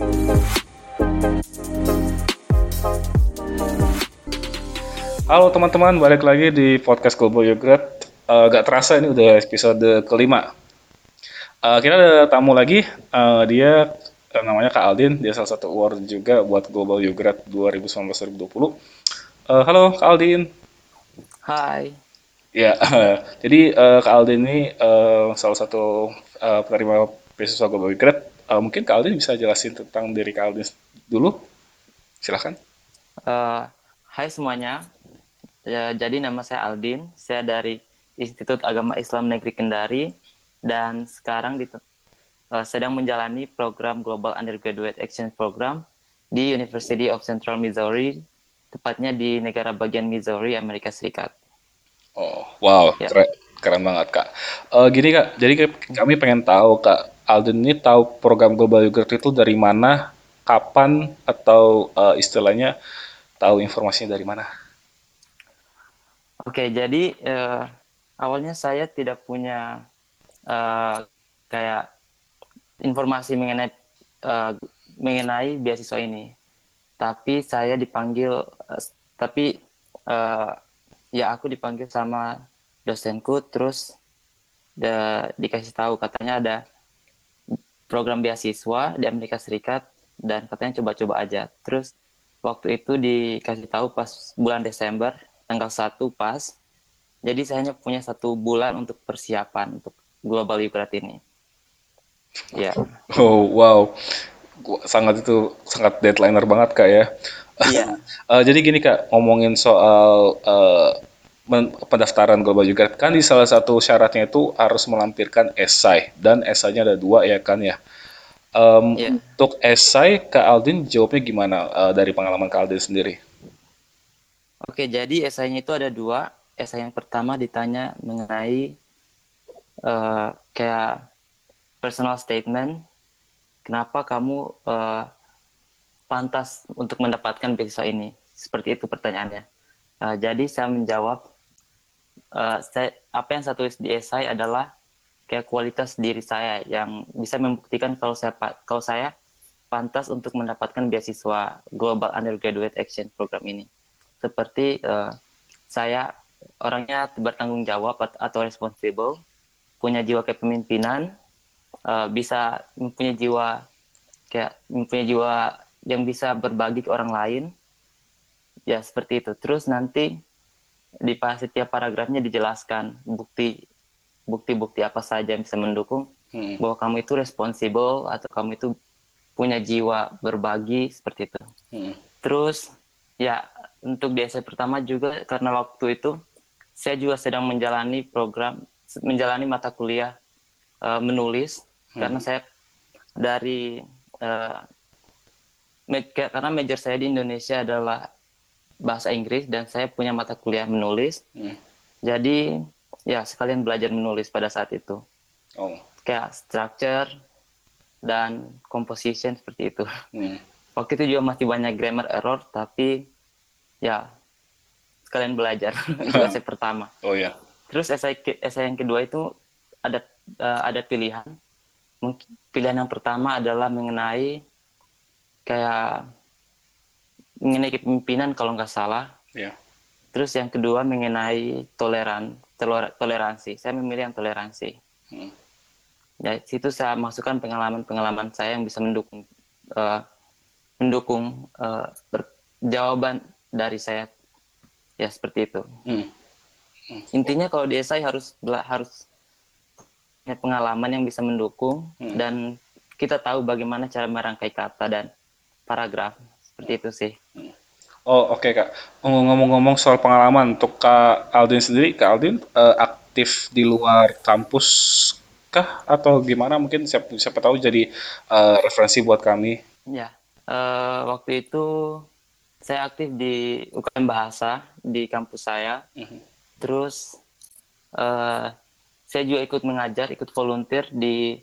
Halo teman-teman, balik lagi di podcast Global Yogurt. Uh, gak terasa ini udah episode kelima. Uh, kita ada tamu lagi, uh, dia uh, namanya Kak Aldin, dia salah satu award juga buat Global Yogurt 2019-2020. Uh, halo Kak Aldin. Hai. Ya, uh, jadi uh, Kak Aldin ini uh, salah satu uh, penerima beasiswa Global Yogurt. Uh, mungkin Kak Aldin bisa jelasin tentang diri Kak Aldin dulu? Silahkan. Uh, hai semuanya, Ya, jadi nama saya Aldin, saya dari Institut Agama Islam Negeri Kendari dan sekarang di, uh, sedang menjalani program Global Undergraduate Exchange Program di University of Central Missouri, tepatnya di negara bagian Missouri, Amerika Serikat. Oh, wow, ya. keren, keren banget kak. Uh, gini kak, jadi kami pengen tahu kak, Aldin ini tahu program Global Yogurt itu dari mana, kapan, atau uh, istilahnya tahu informasinya dari mana? Oke, jadi uh, awalnya saya tidak punya uh, kayak informasi mengenai uh, mengenai beasiswa ini, tapi saya dipanggil, uh, tapi uh, ya aku dipanggil sama dosenku, terus dikasih tahu katanya ada program beasiswa di Amerika Serikat dan katanya coba-coba aja. Terus waktu itu dikasih tahu pas bulan Desember tanggal 1 pas. Jadi saya hanya punya satu bulan untuk persiapan untuk Global Ukraine ini. Ya. Oh wow, sangat itu sangat deadlineer banget kak ya. Iya. uh, jadi gini kak, ngomongin soal uh, pendaftaran Global juga kan di salah satu syaratnya itu harus melampirkan esai dan esainya ada dua ya kan ya. Um, yeah. Untuk esai Kak Aldin jawabnya gimana uh, dari pengalaman Kak Aldin sendiri? Oke, jadi esainya itu ada dua. Esai yang pertama ditanya mengenai uh, kayak personal statement. Kenapa kamu uh, pantas untuk mendapatkan beasiswa ini? Seperti itu pertanyaannya. Uh, jadi saya menjawab, uh, saya, apa yang saya tulis di esai adalah kayak kualitas diri saya yang bisa membuktikan kalau saya kalau saya pantas untuk mendapatkan beasiswa Global Undergraduate Exchange Program ini seperti uh, saya orangnya bertanggung jawab atau responsible, punya jiwa kepemimpinan, uh, bisa mempunyai jiwa kayak mempunyai jiwa yang bisa berbagi ke orang lain, ya seperti itu. Terus nanti di setiap paragrafnya dijelaskan bukti bukti-bukti apa saja yang bisa mendukung hmm. bahwa kamu itu responsible atau kamu itu punya jiwa berbagi seperti itu. Hmm. Terus ya untuk di essay pertama juga karena waktu itu saya juga sedang menjalani program menjalani mata kuliah uh, menulis hmm. karena saya dari uh, karena major saya di Indonesia adalah bahasa Inggris dan saya punya mata kuliah menulis. Hmm. jadi ya sekalian belajar menulis pada saat itu. Oh. kayak structure dan composition seperti itu. Hmm. waktu itu juga masih banyak grammar error tapi ya sekalian belajar. Itu essay pertama. Oh ya terus essay essay yang kedua itu ada uh, ada pilihan. Mungkin pilihan yang pertama adalah mengenai kayak mengenai kepemimpinan kalau nggak salah yeah. terus yang kedua mengenai toleran toleransi saya memilih yang toleransi hmm. ya situ saya masukkan pengalaman pengalaman saya yang bisa mendukung uh, mendukung uh, jawaban dari saya ya seperti itu hmm. Hmm. intinya kalau di esai harus harus punya pengalaman yang bisa mendukung hmm. dan kita tahu bagaimana cara merangkai kata dan paragraf seperti itu sih hmm. oh oke okay, kak ngomong-ngomong soal pengalaman untuk kak Aldin sendiri kak Aldin uh, aktif di luar kampus kah atau gimana mungkin siapa siapa tahu jadi uh, referensi buat kami ya uh, waktu itu saya aktif di UKM Bahasa di kampus saya. Mm-hmm. Terus uh, saya juga ikut mengajar, ikut volunteer di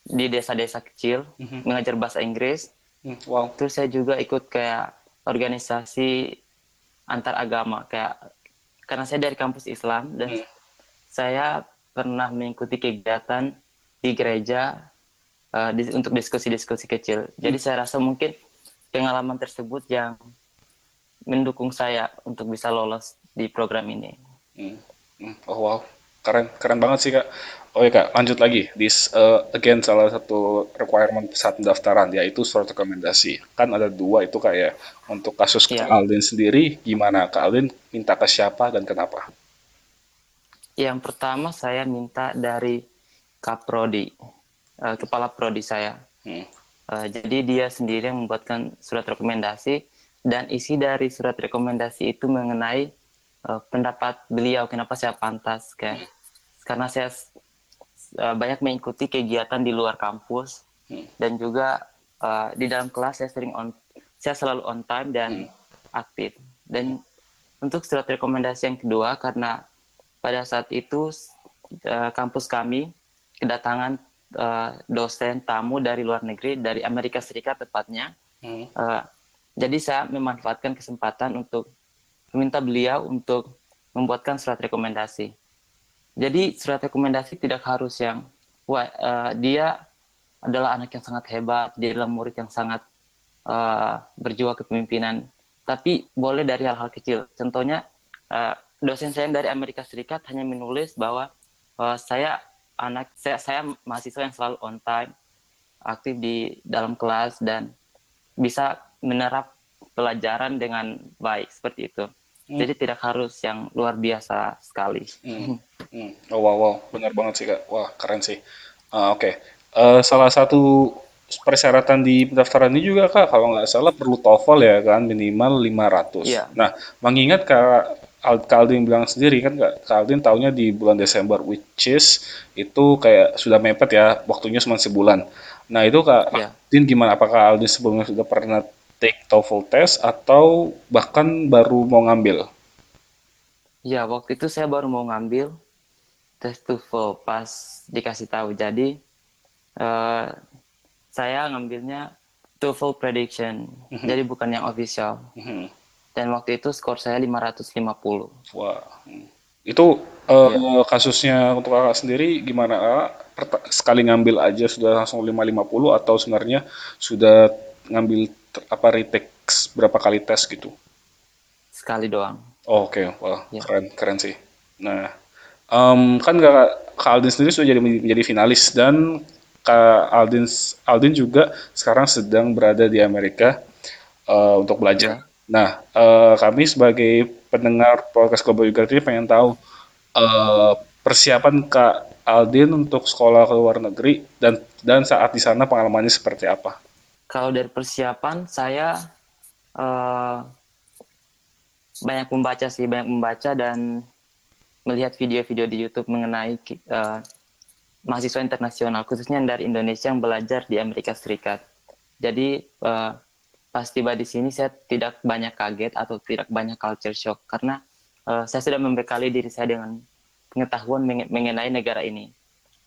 di desa-desa kecil, mm-hmm. mengajar bahasa Inggris. Mm, wow. Terus saya juga ikut kayak organisasi antar agama kayak karena saya dari kampus Islam dan mm. saya pernah mengikuti kegiatan di gereja uh, di, untuk diskusi-diskusi kecil. Jadi hmm. saya rasa mungkin pengalaman tersebut yang mendukung saya untuk bisa lolos di program ini. Hmm. hmm. Oh wow, keren keren banget sih kak. Oh ya kak, lanjut lagi. This uh, again salah satu requirement saat pendaftaran yaitu surat rekomendasi. Kan ada dua itu kak ya. Untuk kasus yeah. Kak Aldin sendiri, gimana Kak Aldin minta ke siapa dan kenapa? Yang pertama saya minta dari Kaprodi, uh, kepala prodi saya. Hmm. Uh, jadi dia sendiri yang membuatkan surat rekomendasi dan isi dari surat rekomendasi itu mengenai uh, pendapat beliau kenapa saya pantas kayak hmm. Karena saya uh, banyak mengikuti kegiatan di luar kampus hmm. dan juga uh, di dalam kelas saya sering on saya selalu on time dan hmm. aktif dan untuk surat rekomendasi yang kedua karena pada saat itu uh, kampus kami kedatangan uh, dosen tamu dari luar negeri dari Amerika Serikat tepatnya hmm. uh, jadi saya memanfaatkan kesempatan untuk meminta beliau untuk membuatkan surat rekomendasi jadi surat rekomendasi tidak harus yang wah uh, dia adalah anak yang sangat hebat, dia adalah murid yang sangat uh, berjuang kepemimpinan. Tapi boleh dari hal-hal kecil. Contohnya uh, dosen saya dari Amerika Serikat hanya menulis bahwa uh, saya anak saya saya mahasiswa yang selalu on time, aktif di dalam kelas dan bisa menerap pelajaran dengan baik seperti itu. Hmm. Jadi tidak harus yang luar biasa sekali. Hmm. Hmm. Oh wow wow, benar banget sih kak. Wah keren sih. Uh, Oke, okay. uh, eh, salah satu persyaratan di pendaftaran ini juga kak, kalau nggak salah perlu TOEFL ya kan minimal 500. Yeah. Nah, mengingat kak Kaldin bilang sendiri kan kak Kaldin tahunya di bulan Desember, which is itu kayak sudah mepet ya, waktunya cuma sebulan. Nah itu kak yeah. Aldin gimana? Apakah Aldin sebelumnya sudah pernah take TOEFL test atau bahkan baru mau ngambil? Ya, waktu itu saya baru mau ngambil tes TOEFL pas dikasih tahu. Jadi uh, saya ngambilnya TOEFL prediction. Mm-hmm. Jadi bukan yang official. Mm-hmm. Dan waktu itu skor saya 550. Wah. Itu uh, ya. kasusnya untuk kakak sendiri gimana? Sekali ngambil aja sudah langsung 550 atau sebenarnya sudah ngambil apa retake berapa kali tes gitu? Sekali doang. Oh, Oke, okay. wah ya. keren keren sih. Nah, um, kan kak, kak Aldin sendiri sudah jadi menjadi finalis dan kak Aldin Aldin juga sekarang sedang berada di Amerika uh, untuk belajar. Ya. Nah, uh, kami sebagai pendengar podcast Global TV pengen tahu uh, persiapan kak Aldin untuk sekolah ke luar negeri dan dan saat di sana pengalamannya seperti apa? kalau dari persiapan saya uh, banyak membaca sih banyak membaca dan melihat video-video di YouTube mengenai uh, mahasiswa internasional khususnya dari Indonesia yang belajar di Amerika Serikat. Jadi uh, pas tiba di sini saya tidak banyak kaget atau tidak banyak culture shock karena uh, saya sudah membekali diri saya dengan pengetahuan mengenai negara ini.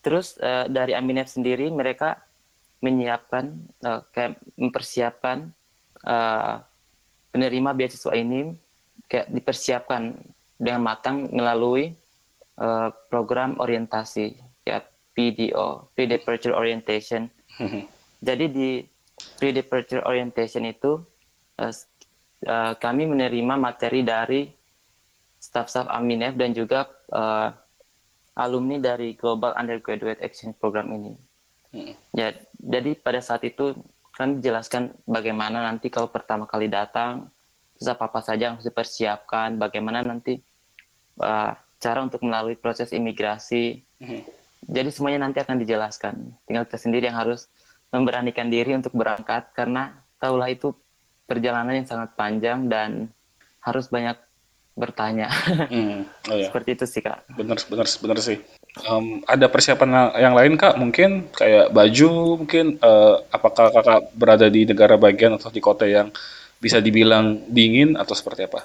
Terus uh, dari Aminef sendiri mereka menyiapkan uh, kayak mempersiapkan uh, penerima beasiswa ini kayak dipersiapkan dengan matang melalui uh, program orientasi ya PDO pre-departure orientation. Jadi di pre-departure orientation itu uh, uh, kami menerima materi dari staff-staff Aminef dan juga uh, alumni dari Global Undergraduate Exchange Program ini. Ya, jadi pada saat itu kan dijelaskan bagaimana nanti kalau pertama kali datang, terus apa-apa saja yang harus dipersiapkan, bagaimana nanti uh, cara untuk melalui proses imigrasi. Hmm. Jadi semuanya nanti akan dijelaskan. Tinggal kita sendiri yang harus memberanikan diri untuk berangkat karena tahulah itu perjalanan yang sangat panjang dan harus banyak bertanya. Hmm. Oh, iya. Seperti itu sih kak. Benar, benar, benar sih. Um, ada persiapan yang lain kak? Mungkin kayak baju, mungkin uh, apakah kakak berada di negara bagian atau di kota yang bisa dibilang dingin atau seperti apa?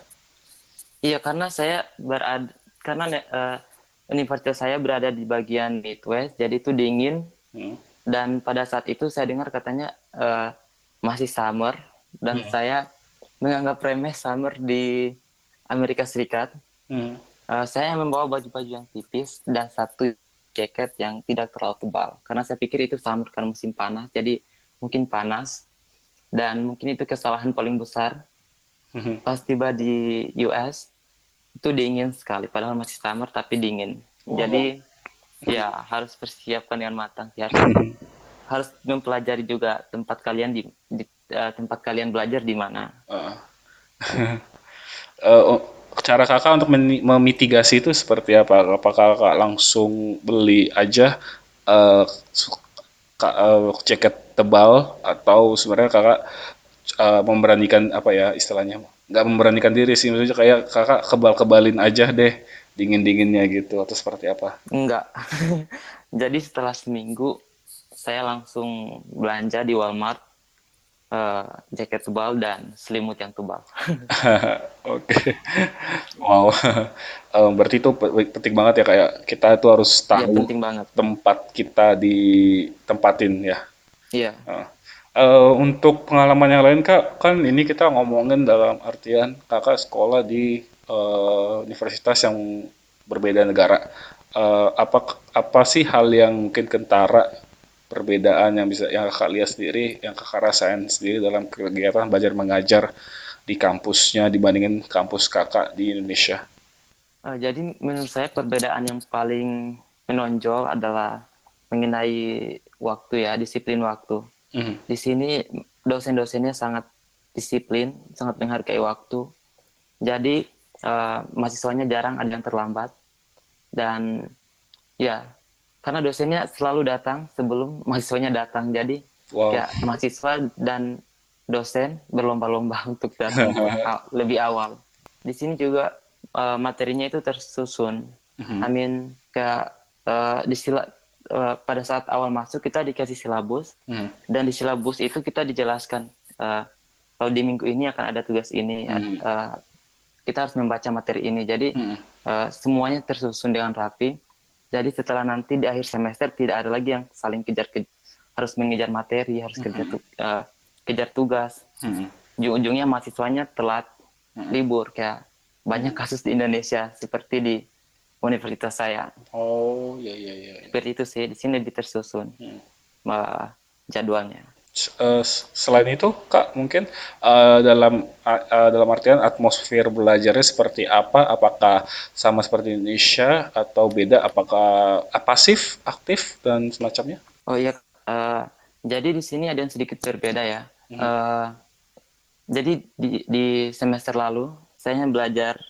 Iya karena saya berada karena uh, universitas saya berada di bagian Midwest, jadi itu dingin. Hmm. Dan pada saat itu saya dengar katanya uh, masih summer dan hmm. saya menganggap remeh summer di Amerika Serikat. Hmm uh, saya membawa baju-baju yang tipis dan satu jaket yang tidak terlalu tebal karena saya pikir itu summer karena musim panas jadi mungkin panas dan mungkin itu kesalahan paling besar mm-hmm. pas tiba di US itu dingin sekali padahal masih summer tapi dingin oh. jadi ya harus persiapkan dengan matang ya harus, harus mempelajari juga tempat kalian di, di uh, tempat kalian belajar di mana uh. uh, cara kakak untuk memitigasi itu seperti apa? Apakah kakak langsung beli aja uh, uh, jaket tebal atau sebenarnya kakak uh, memberanikan apa ya istilahnya? Nggak memberanikan diri sih, maksudnya kayak kakak kebal-kebalin aja deh dingin-dinginnya gitu atau seperti apa? Enggak. Jadi setelah seminggu saya langsung belanja di Walmart uh, jaket tebal dan selimut yang tebal. Oke, okay. wow. Um, berarti itu penting banget ya kayak kita itu harus iya, tahu ya, penting banget. tempat kita ditempatin ya. Iya. Uh. Uh, untuk pengalaman yang lain kak, kan ini kita ngomongin dalam artian kakak sekolah di uh, universitas yang berbeda negara. Uh, apa apa sih hal yang mungkin kentara perbedaan yang bisa yang kakak lihat sendiri, yang kakak rasain sendiri dalam kegiatan belajar mengajar di kampusnya dibandingin kampus kakak di Indonesia? Uh, jadi menurut saya perbedaan yang paling menonjol adalah mengenai waktu ya, disiplin waktu. Mm. Di sini dosen-dosennya sangat disiplin, sangat menghargai waktu. Jadi uh, mahasiswanya jarang ada yang terlambat dan ya karena dosennya selalu datang sebelum mahasiswanya datang jadi wow. ya mahasiswa dan dosen berlomba-lomba untuk datang lebih awal di sini juga uh, materinya itu tersusun mm-hmm. I mean kayak uh, uh, pada saat awal masuk kita dikasih silabus mm. dan di silabus itu kita dijelaskan uh, kalau di minggu ini akan ada tugas ini mm. uh, kita harus membaca materi ini jadi mm. uh, semuanya tersusun dengan rapi jadi setelah nanti di akhir semester tidak ada lagi yang saling kejar ke, harus mengejar materi, harus mm -hmm. kejar tu, uh, kejar tugas. Mm -hmm. Ujung-ujungnya mahasiswanya telat mm -hmm. libur kayak banyak kasus di Indonesia seperti di universitas saya. Oh, iya iya iya. Seperti itu sih di sini lebih tersusun hmm. uh, jadwalnya. Uh, selain itu, Kak, mungkin uh, dalam uh, dalam artian atmosfer belajarnya seperti apa? Apakah sama seperti Indonesia atau beda? Apakah pasif, aktif dan semacamnya? Oh iya, uh, jadi di sini ada yang sedikit berbeda ya. Hmm. Uh, jadi di, di semester lalu saya belajar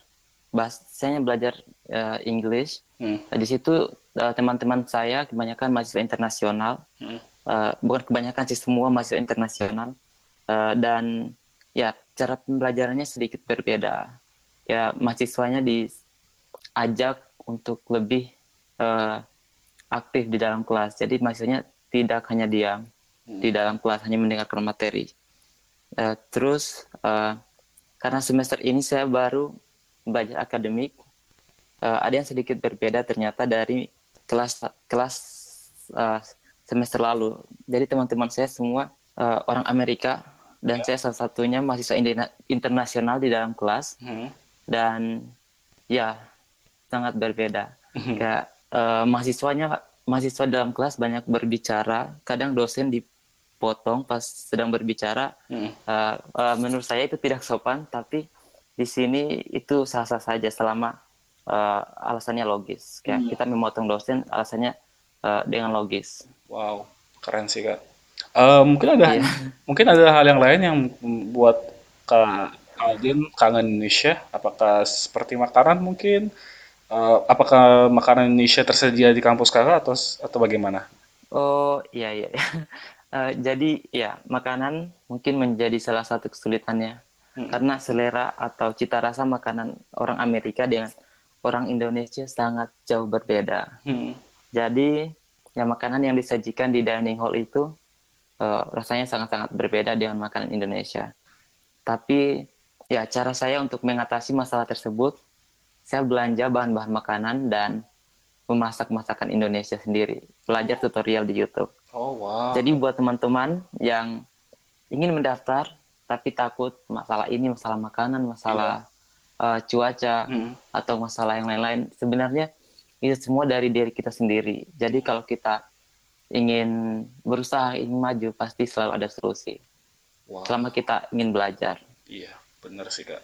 bahas, saya belajar uh, English. Hmm. Di situ teman-teman uh, saya kebanyakan mahasiswa internasional. Hmm uh, bukan kebanyakan sih semua mahasiswa internasional uh, dan ya cara pembelajarannya sedikit berbeda ya mahasiswanya diajak untuk lebih uh, aktif di dalam kelas jadi mahasiswanya tidak hanya diam hmm. di dalam kelas hanya mendengarkan materi uh, terus uh, karena semester ini saya baru belajar akademik uh, ada yang sedikit berbeda ternyata dari kelas kelas uh, semester lalu. Jadi teman-teman saya semua uh, orang Amerika dan ya. saya salah satunya mahasiswa internasional di dalam kelas hmm. dan ya sangat berbeda. Hmm. Kayak uh, mahasiswanya mahasiswa dalam kelas banyak berbicara, kadang dosen dipotong pas sedang berbicara. Hmm. Uh, uh, menurut saya itu tidak sopan, tapi di sini itu sah-sah saja selama uh, alasannya logis. Kayak hmm. kita memotong dosen alasannya uh, dengan logis. Wow, keren sih kak. Uh, mungkin ada yeah. mungkin ada hal yang lain yang membuat kak Aldin kangen Indonesia. Apakah seperti makanan mungkin? Uh, apakah makanan Indonesia tersedia di kampus kakak atau atau bagaimana? Oh iya iya. Uh, jadi ya makanan mungkin menjadi salah satu kesulitannya hmm. karena selera atau cita rasa makanan orang Amerika dengan orang Indonesia sangat jauh berbeda. Hmm. Jadi ya makanan yang disajikan di dining hall itu uh, rasanya sangat-sangat berbeda dengan makanan Indonesia. Tapi ya cara saya untuk mengatasi masalah tersebut, saya belanja bahan-bahan makanan dan memasak masakan Indonesia sendiri, belajar tutorial di YouTube. Oh wow. Jadi buat teman-teman yang ingin mendaftar tapi takut masalah ini, masalah makanan, masalah yeah. Uh, cuaca hmm. atau masalah yang lain-lain, sebenarnya itu semua dari diri kita sendiri. Jadi kalau kita ingin berusaha, ingin maju, pasti selalu ada solusi. Wow. Selama kita ingin belajar. Iya, benar sih kak.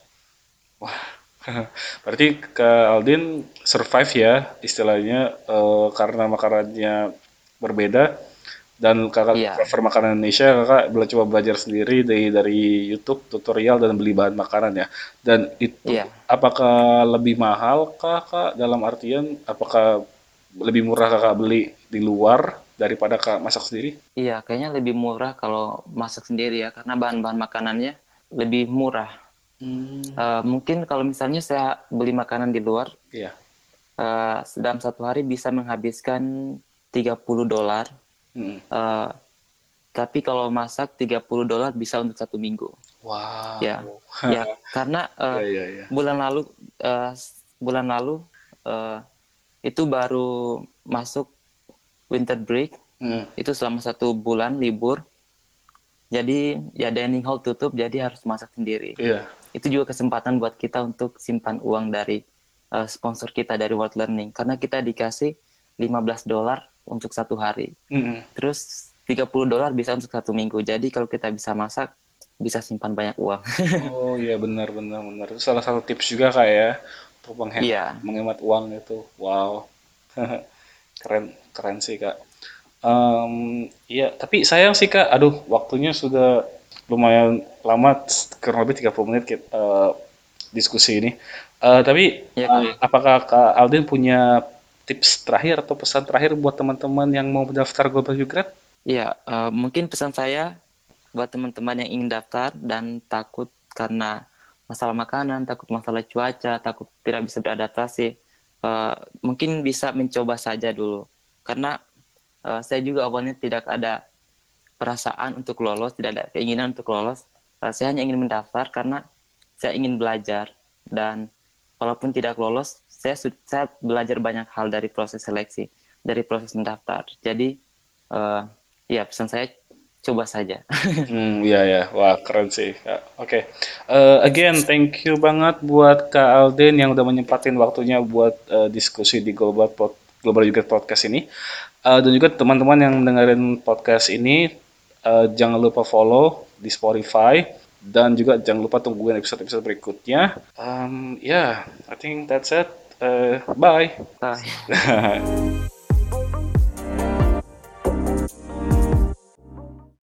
Wah, berarti Kak Aldin survive ya istilahnya uh, karena makanannya berbeda dan kakak iya. prefer makanan Indonesia kakak bela coba belajar sendiri dari dari YouTube tutorial dan beli bahan makanan ya dan itu iya. apakah lebih mahal kakak dalam artian apakah lebih murah kakak beli di luar daripada kakak masak sendiri iya kayaknya lebih murah kalau masak sendiri ya karena bahan-bahan makanannya lebih murah hmm. uh, mungkin kalau misalnya saya beli makanan di luar iya. uh, dalam satu hari bisa menghabiskan 30 dolar Hmm. Uh, tapi kalau masak 30 dolar bisa untuk satu minggu. Wow. Ya, ya karena uh, ya, ya, ya. bulan lalu uh, bulan lalu uh, itu baru masuk winter break. Hmm. Itu selama satu bulan libur. Jadi ya dining hall tutup, jadi harus masak sendiri. Yeah. Itu juga kesempatan buat kita untuk simpan uang dari uh, sponsor kita dari World Learning karena kita dikasih 15 dolar untuk satu hari. Mm-hmm. Terus 30 dolar bisa untuk satu minggu. Jadi kalau kita bisa masak, bisa simpan banyak uang. oh iya benar benar benar. Itu salah satu tips juga kayak ya untuk menghemat, yeah. menghemat uang itu. Wow. keren keren sih kak. Um, iya tapi sayang sih kak. Aduh waktunya sudah lumayan lama kurang lebih 30 menit kita, uh, diskusi ini. Uh, tapi ya, uh, apakah Kak Aldin punya tips terakhir atau pesan terakhir buat teman-teman yang mau mendaftar Global Grad? Ya, uh, mungkin pesan saya buat teman-teman yang ingin daftar dan takut karena masalah makanan, takut masalah cuaca, takut tidak bisa beradaptasi, uh, mungkin bisa mencoba saja dulu. Karena uh, saya juga awalnya tidak ada perasaan untuk lolos, tidak ada keinginan untuk lolos. Uh, saya hanya ingin mendaftar karena saya ingin belajar dan walaupun tidak lolos, saya saya belajar banyak hal dari proses seleksi, dari proses mendaftar. Jadi uh, ya pesan saya coba saja. hmm, iya ya, wah keren sih. Oke, okay. uh, eh, again thank you banget buat Kak Alden yang udah menyempatin waktunya buat uh, diskusi di Global Pod Global Juga Podcast ini. Uh, dan juga teman-teman yang dengerin podcast ini uh, jangan lupa follow di Spotify dan juga jangan lupa tungguin episode-episode berikutnya. Um, yeah, I think that's it. Uh, bye. Bye.